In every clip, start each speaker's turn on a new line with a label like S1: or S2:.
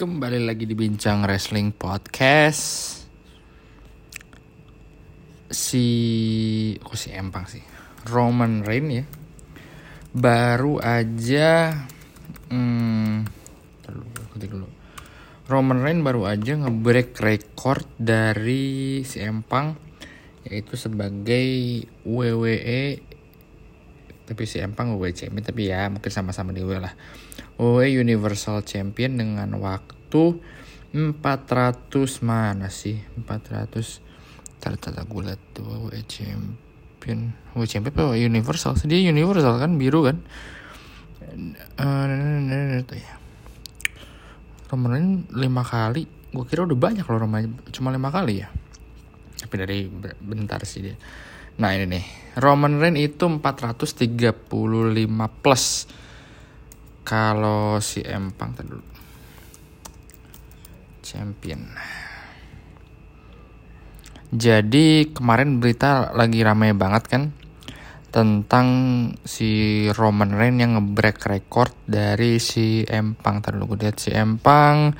S1: Kembali lagi di Bincang Wrestling Podcast Si... Kok si Empang sih? Roman Reign ya Baru aja... Hmm, dulu. Roman Reign baru aja ngebreak record dari si Empang Yaitu sebagai WWE tapi si Empang WWE Champion tapi ya mungkin sama-sama di WWE lah. WWE Universal Champion dengan waktu 400 mana sih? 400 tar tar gue liat tuh WWE Champion. WWE Champion apa? Universal dia Universal kan biru kan? Uh, ya. Roman Reigns lima kali. Gue kira udah banyak loh Roman cuma lima kali ya. Tapi dari bentar sih dia Nah ini nih, Roman Reigns itu 435 plus. Kalau si Empang tadi dulu. Champion. Jadi kemarin berita lagi ramai banget kan tentang si Roman Reigns yang ngebreak record dari si Empang. Tadi dulu gue lihat si Empang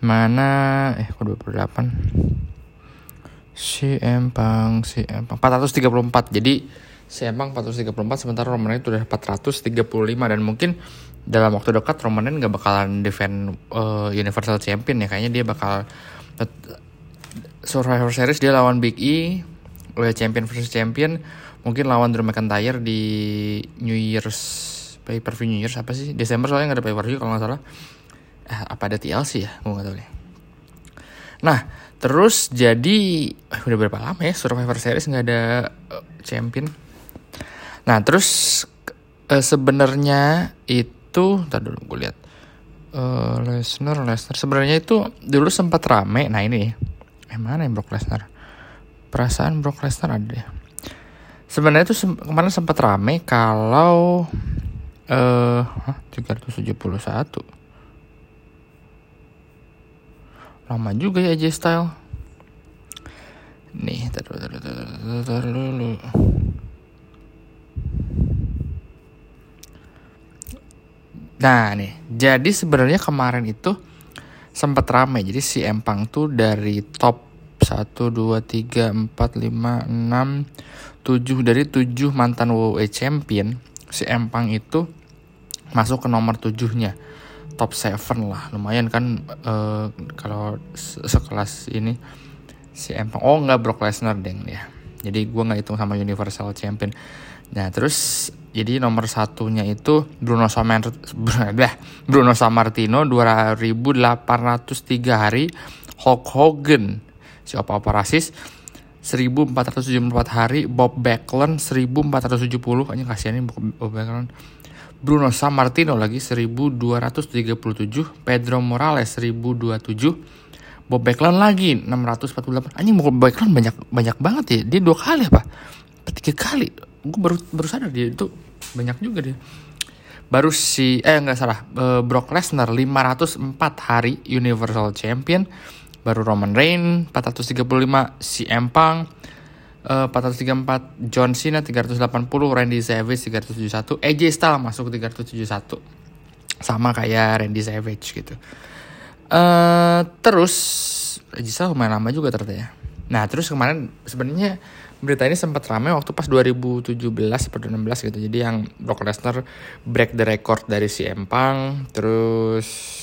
S1: mana eh kok 28 Si Empang, si Empang 434. Jadi si Empang 434 sementara Roman Reigns udah 435 dan mungkin dalam waktu dekat Roman Reigns gak bakalan defend uh, Universal Champion ya. Kayaknya dia bakal Survivor Series dia lawan Big E udah champion versus champion. Mungkin lawan Drew McIntyre di New Year's pay per view New Year's apa sih? Desember soalnya nggak ada pay per view kalau nggak salah. Eh, apa ada TLC ya? Gue nggak tahu deh. Nah Terus jadi eh, udah berapa lama ya Survivor Series nggak ada uh, champion. Nah terus uh, sebenarnya itu, tadi dulu gue lihat uh, Lesnar Lesnar sebenarnya itu dulu sempat rame. Nah ini, eh mana yang Brock Lesnar? Perasaan Brock Lesnar ada deh. Sebenarnya itu sem kemarin sempat rame kalau eh uh, 371 lama juga ya AJ Style. Nih taruh taruh taruh taruh nah nih. Jadi sebenarnya kemarin itu sempat ramai jadi si Empang tuh dari top 1 2 3 4 5 6 7 dari 7 mantan WWE champion si Empang itu masuk ke nomor 7 nya top 7 lah. Lumayan kan uh, kalau sekelas ini si Empang. Oh nggak Brock Lesnar deng ya. Jadi gue nggak hitung sama Universal Champion. Nah terus jadi nomor satunya itu Bruno Samar Bruno Sammartino 2803 hari Hulk Hogan si apa apa rasis 1474 hari Bob Backlund 1470 kayaknya kasihan Bob Backlund Bruno Sammartino lagi 1237, Pedro Morales 1027, Bob Backlund lagi 648. Anjing Bob Backlund banyak banyak banget ya. Dia dua kali apa? Tiga kali. Gue baru baru sadar dia itu banyak juga dia. Baru si eh nggak salah uh, Brock Lesnar 504 hari Universal Champion. Baru Roman Reigns 435 si Empang uh, 434 John Cena 380 Randy Savage 371 AJ Styles masuk 371 sama kayak Randy Savage gitu. Uh, terus AJ Styles lumayan lama juga ternyata ya. Nah terus kemarin sebenarnya berita ini sempat ramai waktu pas 2017 atau 2016 gitu. Jadi yang Brock Lesnar break the record dari si Empang terus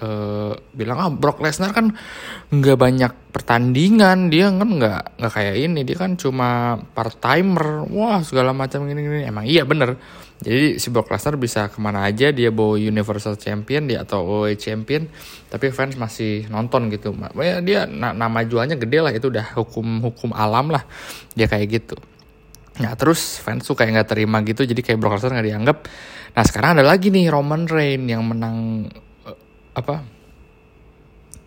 S1: uh, bilang ah Brock Lesnar kan nggak banyak pertandingan dia kan nggak nggak kayak ini dia kan cuma part timer wah segala macam gini gini. Emang iya bener. Jadi si Brock Lesnar bisa ke mana aja dia bawa Universal Champion dia atau WWE Champion tapi fans masih nonton gitu. Ya dia nama jualnya gede lah itu udah hukum hukum alam lah dia kayak gitu. Nah terus fans tuh kayak nggak terima gitu jadi kayak Brock Lesnar nggak dianggap. Nah sekarang ada lagi nih Roman Reigns yang menang apa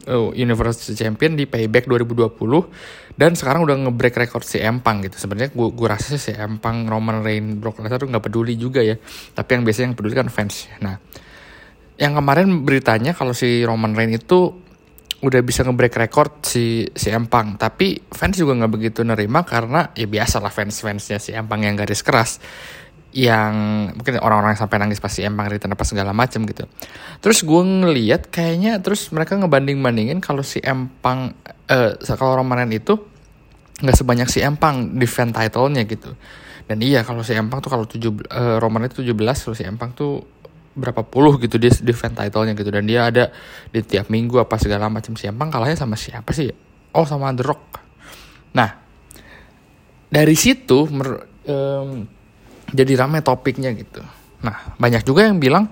S1: oh, Universal Champion di Payback 2020 dan sekarang udah ngebreak record si Empang gitu. Sebenarnya gue gue rasa si Empang Roman Reigns Brock Lesnar tuh nggak peduli juga ya. Tapi yang biasanya yang peduli kan fans. Nah, yang kemarin beritanya kalau si Roman Reigns itu udah bisa ngebreak record si si Empang, tapi fans juga nggak begitu nerima karena ya biasa lah fans fansnya si Empang yang garis keras yang mungkin orang-orang sampai nangis pasti empang return apa segala macam gitu. Terus gue ngeliat kayaknya terus mereka ngebanding-bandingin kalau si empang eh kalau Roman itu nggak sebanyak si empang defend title-nya gitu. Dan iya kalau si empang tuh kalau tujuh uh, Roman itu 17 kalau si empang tuh berapa puluh gitu dia defend title-nya gitu dan dia ada di tiap minggu apa segala macam si empang kalahnya sama siapa sih? Oh sama The Rock. Nah dari situ um, jadi rame topiknya gitu. Nah, banyak juga yang bilang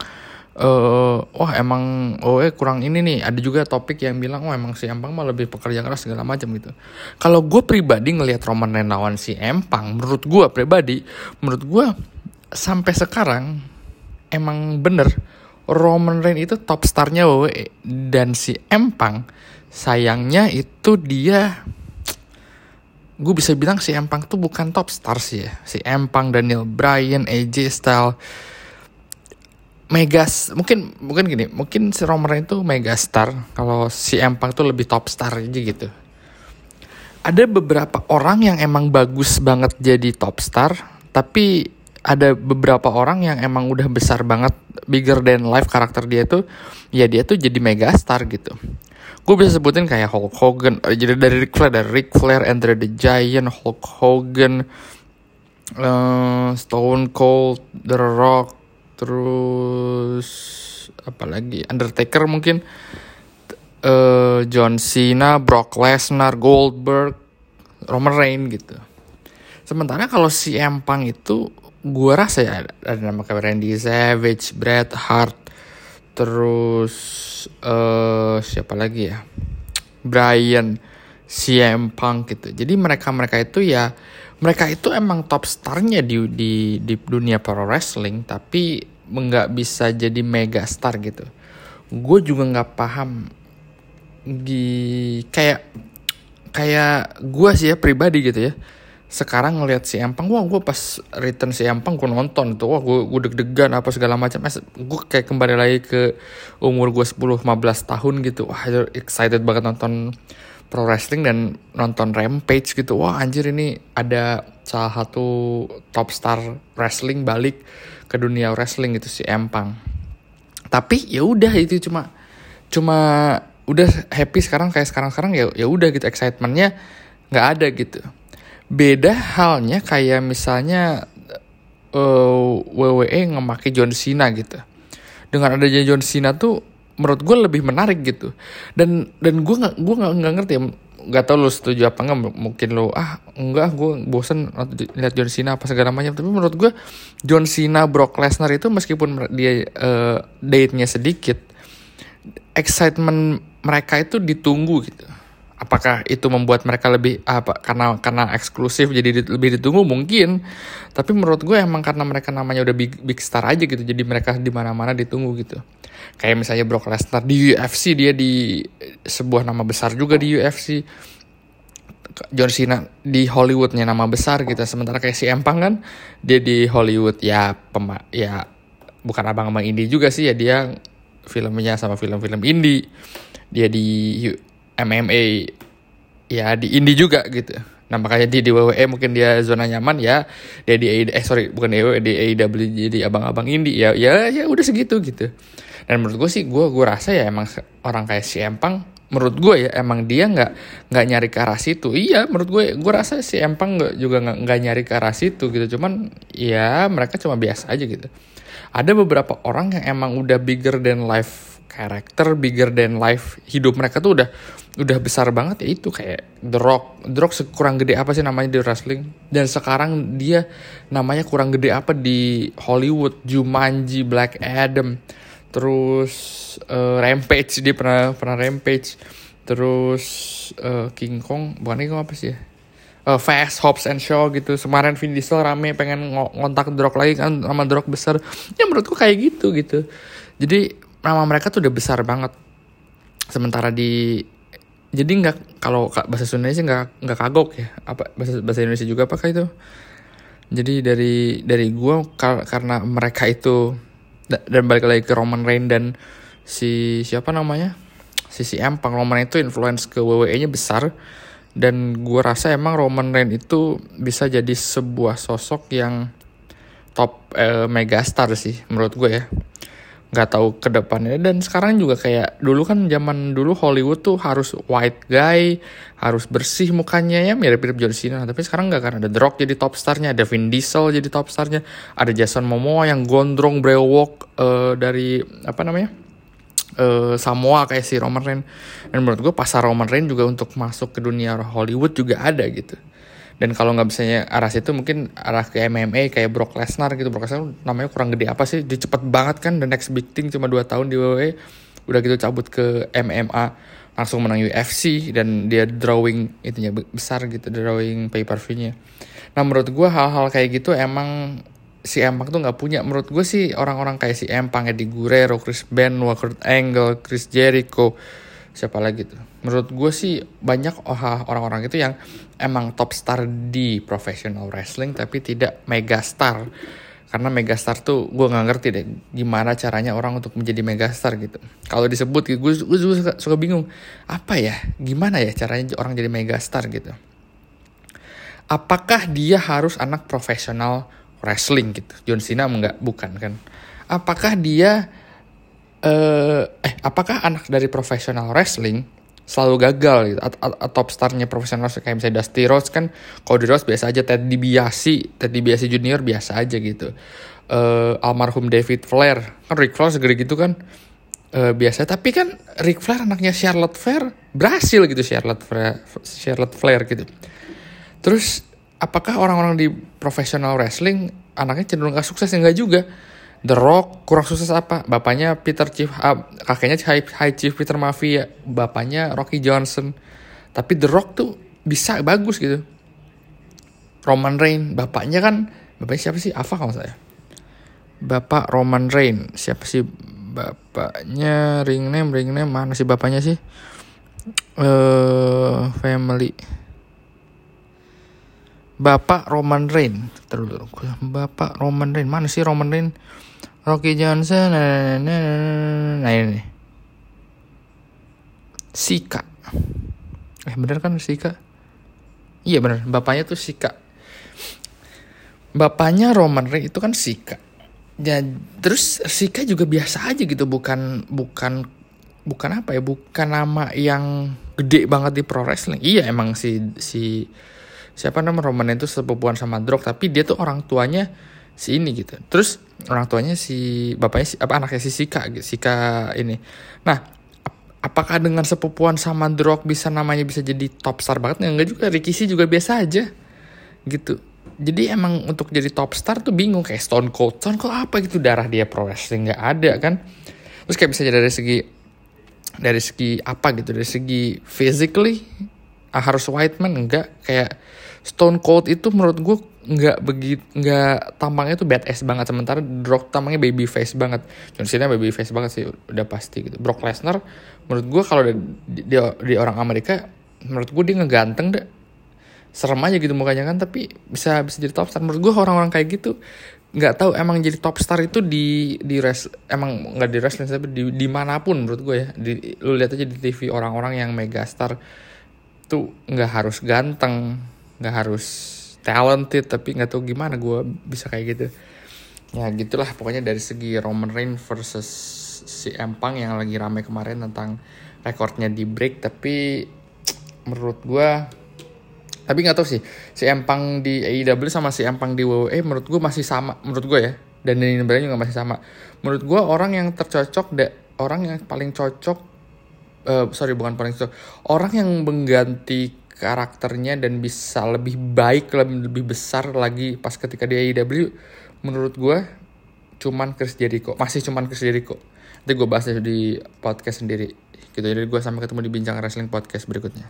S1: uh, wah emang oh eh kurang ini nih. Ada juga topik yang bilang wah emang si Empang mah lebih pekerja keras segala macam gitu. Kalau gue pribadi ngelihat Roman Reigns lawan si Empang, menurut gue pribadi, menurut gue sampai sekarang emang bener Roman Reigns itu top starnya WWE dan si Empang sayangnya itu dia gue bisa bilang si Empang tuh bukan top star sih ya. Si Empang, Daniel Bryan, AJ Styles, Megas mungkin mungkin gini mungkin si Roman itu megastar kalau si Empang tuh lebih top star aja gitu. Ada beberapa orang yang emang bagus banget jadi top star tapi ada beberapa orang yang emang udah besar banget bigger than life karakter dia tuh ya dia tuh jadi megastar gitu gue bisa sebutin kayak Hulk Hogan eh, jadi dari Ric Flair dari Ric Flair Andre the Giant Hulk Hogan uh, Stone Cold The Rock terus apalagi Undertaker mungkin uh, John Cena Brock Lesnar Goldberg Roman Reigns gitu. Sementara kalau si Empang itu gue rasa ya ada nama kayak Randy Savage Bret Hart terus uh, siapa lagi ya? Brian CM Punk gitu. Jadi mereka mereka itu ya mereka itu emang top starnya di di di dunia pro wrestling tapi nggak bisa jadi mega star gitu. Gue juga nggak paham di kayak kayak gue sih ya pribadi gitu ya sekarang ngelihat si Empang wah gue pas return si Empang gue nonton tuh. Wah gue gue deg-degan apa segala macam. Eh, gue kayak kembali lagi ke umur gue 10-15 tahun gitu. Wah excited banget nonton pro wrestling dan nonton Rampage gitu. Wah anjir ini ada salah satu top star wrestling balik ke dunia wrestling gitu si Empang. Tapi ya udah itu cuma cuma udah happy sekarang kayak sekarang sekarang ya ya udah gitu. Excitementnya nggak ada gitu Beda halnya kayak misalnya uh, WWE ngemaki John Cena gitu. Dengan adanya John Cena tuh menurut gue lebih menarik gitu. Dan dan gue nggak gue nggak ngerti ya nggak tau lo setuju apa nggak mungkin lo ah enggak gue bosen lihat John Cena apa segala macam tapi menurut gue John Cena Brock Lesnar itu meskipun dia uh, date-nya sedikit excitement mereka itu ditunggu gitu apakah itu membuat mereka lebih apa karena karena eksklusif jadi lebih ditunggu? Mungkin. Tapi menurut gue emang karena mereka namanya udah big, big star aja gitu jadi mereka di mana mana ditunggu gitu. Kayak misalnya Brock Lesnar di UFC dia di sebuah nama besar juga di UFC John Cena di Hollywoodnya nama besar gitu. Sementara kayak si Empang kan dia di Hollywood ya pema ya bukan abang-abang indie juga sih ya dia filmnya sama film-film indie. Dia di MMA ya di indie juga gitu. Nah makanya di, di WWE mungkin dia zona nyaman ya dia di eh sorry bukan di WWE di AEW jadi abang-abang indie ya ya ya udah segitu gitu. Dan menurut gue sih gue gue rasa ya emang orang kayak si Empang menurut gue ya emang dia nggak nggak nyari ke arah situ iya menurut gue gue rasa si Empang nggak juga nggak nyari ke arah situ gitu cuman ya mereka cuma biasa aja gitu ada beberapa orang yang emang udah bigger than life karakter bigger than life hidup mereka tuh udah udah besar banget. Ya itu kayak The Rock. The Rock sekurang gede apa sih namanya di wrestling? Dan sekarang dia namanya kurang gede apa di Hollywood? Jumanji Black Adam. Terus uh, Rampage. Dia pernah pernah Rampage. Terus uh, King Kong. Bukan King Kong apa sih ya? Uh, Fast Hobbs and Shaw gitu. Kemarin Vin Diesel rame pengen ngontak The lagi kan sama The besar. Ya menurutku kayak gitu gitu. Jadi nama mereka tuh udah besar banget. Sementara di jadi nggak kalau bahasa Sunda sih nggak nggak kagok ya. Apa bahasa bahasa Indonesia juga apakah itu? Jadi dari dari gue kar karena mereka itu dan balik lagi ke Roman Reigns dan si siapa namanya? Si si Empang Roman itu influence ke WWE nya besar. Dan gue rasa emang Roman Reigns itu bisa jadi sebuah sosok yang top uh, megastar sih menurut gue ya nggak tahu ke depannya. Dan sekarang juga kayak dulu kan zaman dulu Hollywood tuh harus white guy harus bersih mukanya ya mirip-mirip John Cena. Tapi sekarang nggak kan ada The Rock jadi top starnya ada Vin Diesel jadi top starnya ada Jason Momoa yang gondrong brewok uh, dari apa namanya uh, Samoa kayak si Roman Reigns. Dan menurut gue pasar Roman Reigns juga untuk masuk ke dunia Hollywood juga ada gitu dan kalau nggak bisanya arah situ mungkin arah ke MMA kayak Brock Lesnar gitu. Brock Lesnar namanya kurang gede apa sih? Dia cepet banget kan the next big thing cuma 2 tahun di WWE udah gitu cabut ke MMA langsung menang UFC dan dia drawing itunya besar gitu drawing pay per view-nya nah menurut gue hal-hal kayak gitu emang si Empang tuh nggak punya. Menurut gue sih orang-orang kayak si Empang Eddie Guerrero Chris Benoit Kurt Angle Chris Jericho siapa lagi tuh? Menurut gue sih banyak orang-orang itu yang emang top star di professional wrestling tapi tidak mega star. Karena megastar tuh gue nggak ngerti deh gimana caranya orang untuk menjadi megastar gitu. Kalau disebut gue gue suka, suka bingung apa ya? Gimana ya caranya orang jadi megastar gitu? Apakah dia harus anak profesional wrestling gitu? John Cena enggak? Bukan kan? Apakah dia uh, eh apakah anak dari profesional wrestling selalu gagal gitu? Atau top starnya profesional kayak misalnya Dusty Rhodes kan di Rhodes biasa aja Ted DiBiase Ted DiBiase Junior biasa aja gitu. Uh, almarhum David Flair kan Ric Flair segede gitu kan. Uh, biasa tapi kan Ric Flair anaknya Charlotte Flair berhasil gitu Charlotte Flair Charlotte Flair gitu. Terus apakah orang-orang di profesional wrestling anaknya cenderung gak sukses? Enggak juga The Rock kurang sukses apa? Bapaknya Peter Chief, uh, kakeknya High, High Chief Peter Mafia, bapaknya Rocky Johnson. Tapi The Rock tuh bisa bagus gitu. Roman Reigns, bapaknya kan, bapaknya siapa sih? Ava kalau saya. Bapak Roman Reigns, siapa sih bapaknya? Ring name, ring name, mana sih bapaknya sih? Eh, uh, family. Bapak Roman Reigns, terus Bapak Roman Reigns, mana sih Roman Reigns? Rocky Johnson nah, nah, nah, nah ini. Sika. Eh bener kan Sika? Iya bener. Bapaknya tuh Sika. Bapaknya Roman Reigns itu kan Sika. Ya terus Sika juga biasa aja gitu. Bukan bukan bukan apa ya? Bukan nama yang gede banget di pro wrestling. Iya emang si si siapa nama Roman itu sepupuan sama Drog tapi dia tuh orang tuanya si ini gitu. Terus orang tuanya si bapaknya si, apa anaknya si Sika gitu Sika ini. Nah apakah dengan sepupuan sama Rock bisa namanya bisa jadi top star banget? Ya, enggak juga. Rikishi juga biasa aja gitu. Jadi emang untuk jadi top star tuh bingung. Kayak Stone Cold. Stone Cold apa gitu? Darah dia pro wrestling nggak ada kan? Terus kayak bisa jadi dari segi dari segi apa gitu? Dari segi physically harus white man enggak. Kayak Stone Cold itu menurut gue nggak begitu nggak tampangnya tuh badass banget. Sementara Brock tampangnya baby face banget. John Cena baby face banget sih udah pasti gitu. Brock Lesnar menurut gue kalau di, di, orang Amerika menurut gue dia ngeganteng deh. Serem aja gitu mukanya kan tapi bisa bisa jadi top star. Menurut gue orang-orang kayak gitu nggak tahu emang jadi top star itu di di res emang nggak di wrestling tapi di di mana pun menurut gue ya. Di, lu lihat aja di TV orang-orang yang mega star tuh nggak harus ganteng nggak harus talented tapi nggak tahu gimana gue bisa kayak gitu. Ya gitulah pokoknya dari segi Roman Reigns versus si Empang yang lagi rame kemarin tentang rekornya di break tapi menurut gue tapi nggak tahu sih si Empang di AEW sama si Empang di WWE menurut gue masih sama menurut gue ya dan ini Bryan juga masih sama. Menurut gue orang yang tercocok orang yang paling cocok uh, sorry bukan paling cocok orang yang mengganti karakternya dan bisa lebih baik lebih, lebih besar lagi pas ketika di AEW menurut gue cuman Chris Jericho. Masih cuman Chris Jericho. Nanti gue bahas di podcast sendiri. Gitu. Jadi gue sampai ketemu di bincang wrestling podcast berikutnya